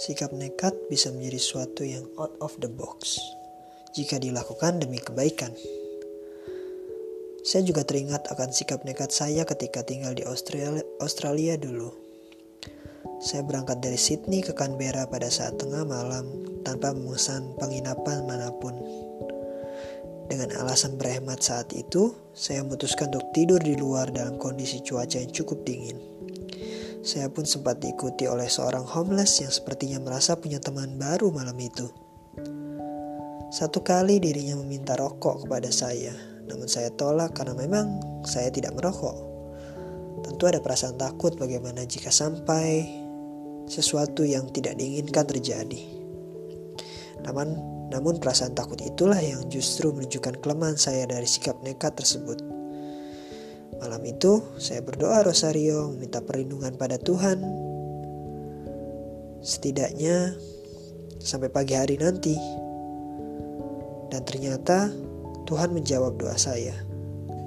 Sikap nekat bisa menjadi suatu yang out of the box jika dilakukan demi kebaikan. Saya juga teringat akan sikap nekat saya ketika tinggal di Australia, Australia dulu. Saya berangkat dari Sydney ke Canberra pada saat tengah malam tanpa memesan penginapan mana pun. Dengan alasan berhemat saat itu, saya memutuskan untuk tidur di luar dalam kondisi cuaca yang cukup dingin. Saya pun sempat diikuti oleh seorang homeless yang sepertinya merasa punya teman baru malam itu. Satu kali dirinya meminta rokok kepada saya, namun saya tolak karena memang saya tidak merokok. Tentu ada perasaan takut bagaimana jika sampai sesuatu yang tidak diinginkan terjadi. Namun namun perasaan takut itulah yang justru menunjukkan kelemahan saya dari sikap nekat tersebut. Malam itu, saya berdoa rosario meminta perlindungan pada Tuhan. Setidaknya sampai pagi hari nanti. Dan ternyata Tuhan menjawab doa saya.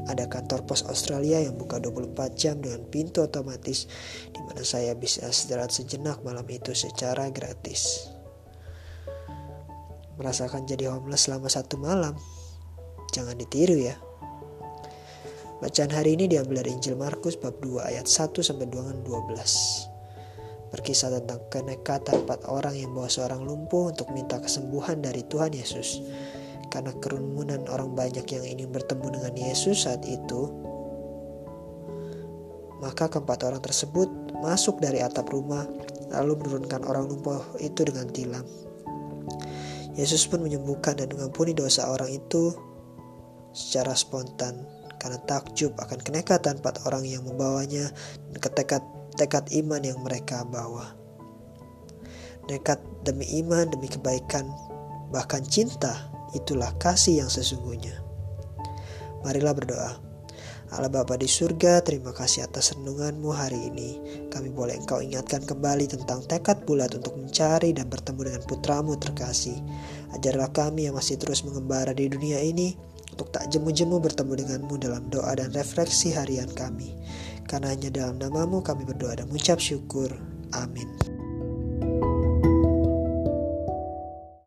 Ada kantor pos Australia yang buka 24 jam dengan pintu otomatis di mana saya bisa istirahat sejenak malam itu secara gratis merasakan jadi homeless selama satu malam. Jangan ditiru ya. Bacaan hari ini diambil dari Injil Markus bab 2 ayat 1 sampai dengan 12. Berkisah tentang kenekatan empat orang yang bawa seorang lumpuh untuk minta kesembuhan dari Tuhan Yesus. Karena kerumunan orang banyak yang ingin bertemu dengan Yesus saat itu, maka keempat orang tersebut masuk dari atap rumah lalu menurunkan orang lumpuh itu dengan tilam. Yesus pun menyembuhkan dan mengampuni dosa orang itu secara spontan karena takjub akan kenekatan empat orang yang membawanya dan ketekad tekad iman yang mereka bawa. Nekat demi iman, demi kebaikan, bahkan cinta, itulah kasih yang sesungguhnya. Marilah berdoa. Allah Bapa di surga, terima kasih atas renunganmu hari ini. Kami boleh engkau ingatkan kembali tentang tekad bulat untuk mencari dan bertemu dengan putramu terkasih. Ajarlah kami yang masih terus mengembara di dunia ini untuk tak jemu-jemu bertemu denganmu dalam doa dan refleksi harian kami. Karena hanya dalam namamu kami berdoa dan mengucap syukur. Amin.